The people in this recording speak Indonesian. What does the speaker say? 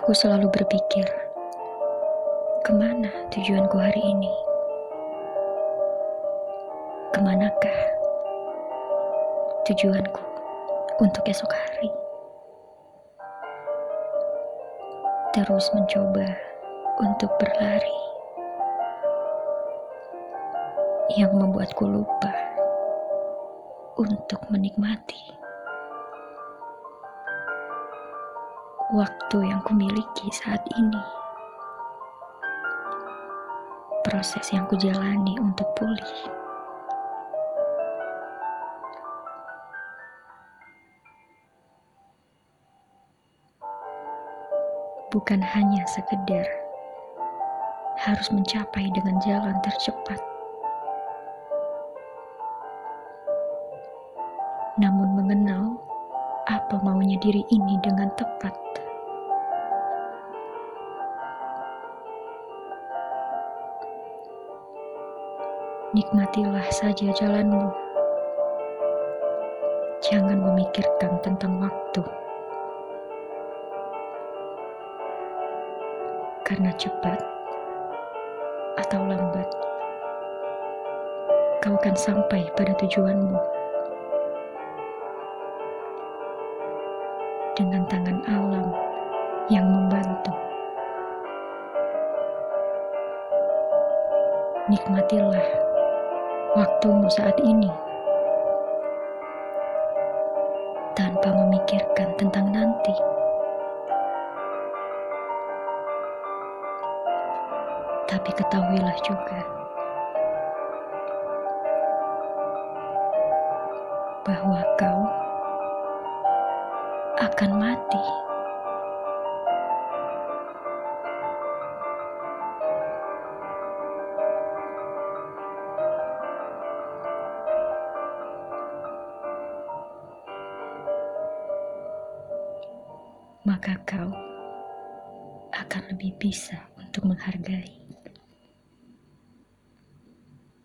Aku selalu berpikir, ke mana tujuanku hari ini? Ke manakah tujuanku untuk esok hari? Terus mencoba untuk berlari yang membuatku lupa untuk menikmati waktu yang kumiliki saat ini. Proses yang kujalani untuk pulih. Bukan hanya sekedar harus mencapai dengan jalan tercepat. Namun mengenal apa maunya diri ini dengan tepat. Nikmatilah saja jalanmu. Jangan memikirkan tentang waktu. Karena cepat atau lambat, kau akan sampai pada tujuanmu. Dengan tangan alam yang membantu. Nikmatilah waktumu saat ini tanpa memikirkan tentang nanti. Tapi ketahuilah juga bahwa kau akan mati. Maka kau akan lebih bisa untuk menghargai.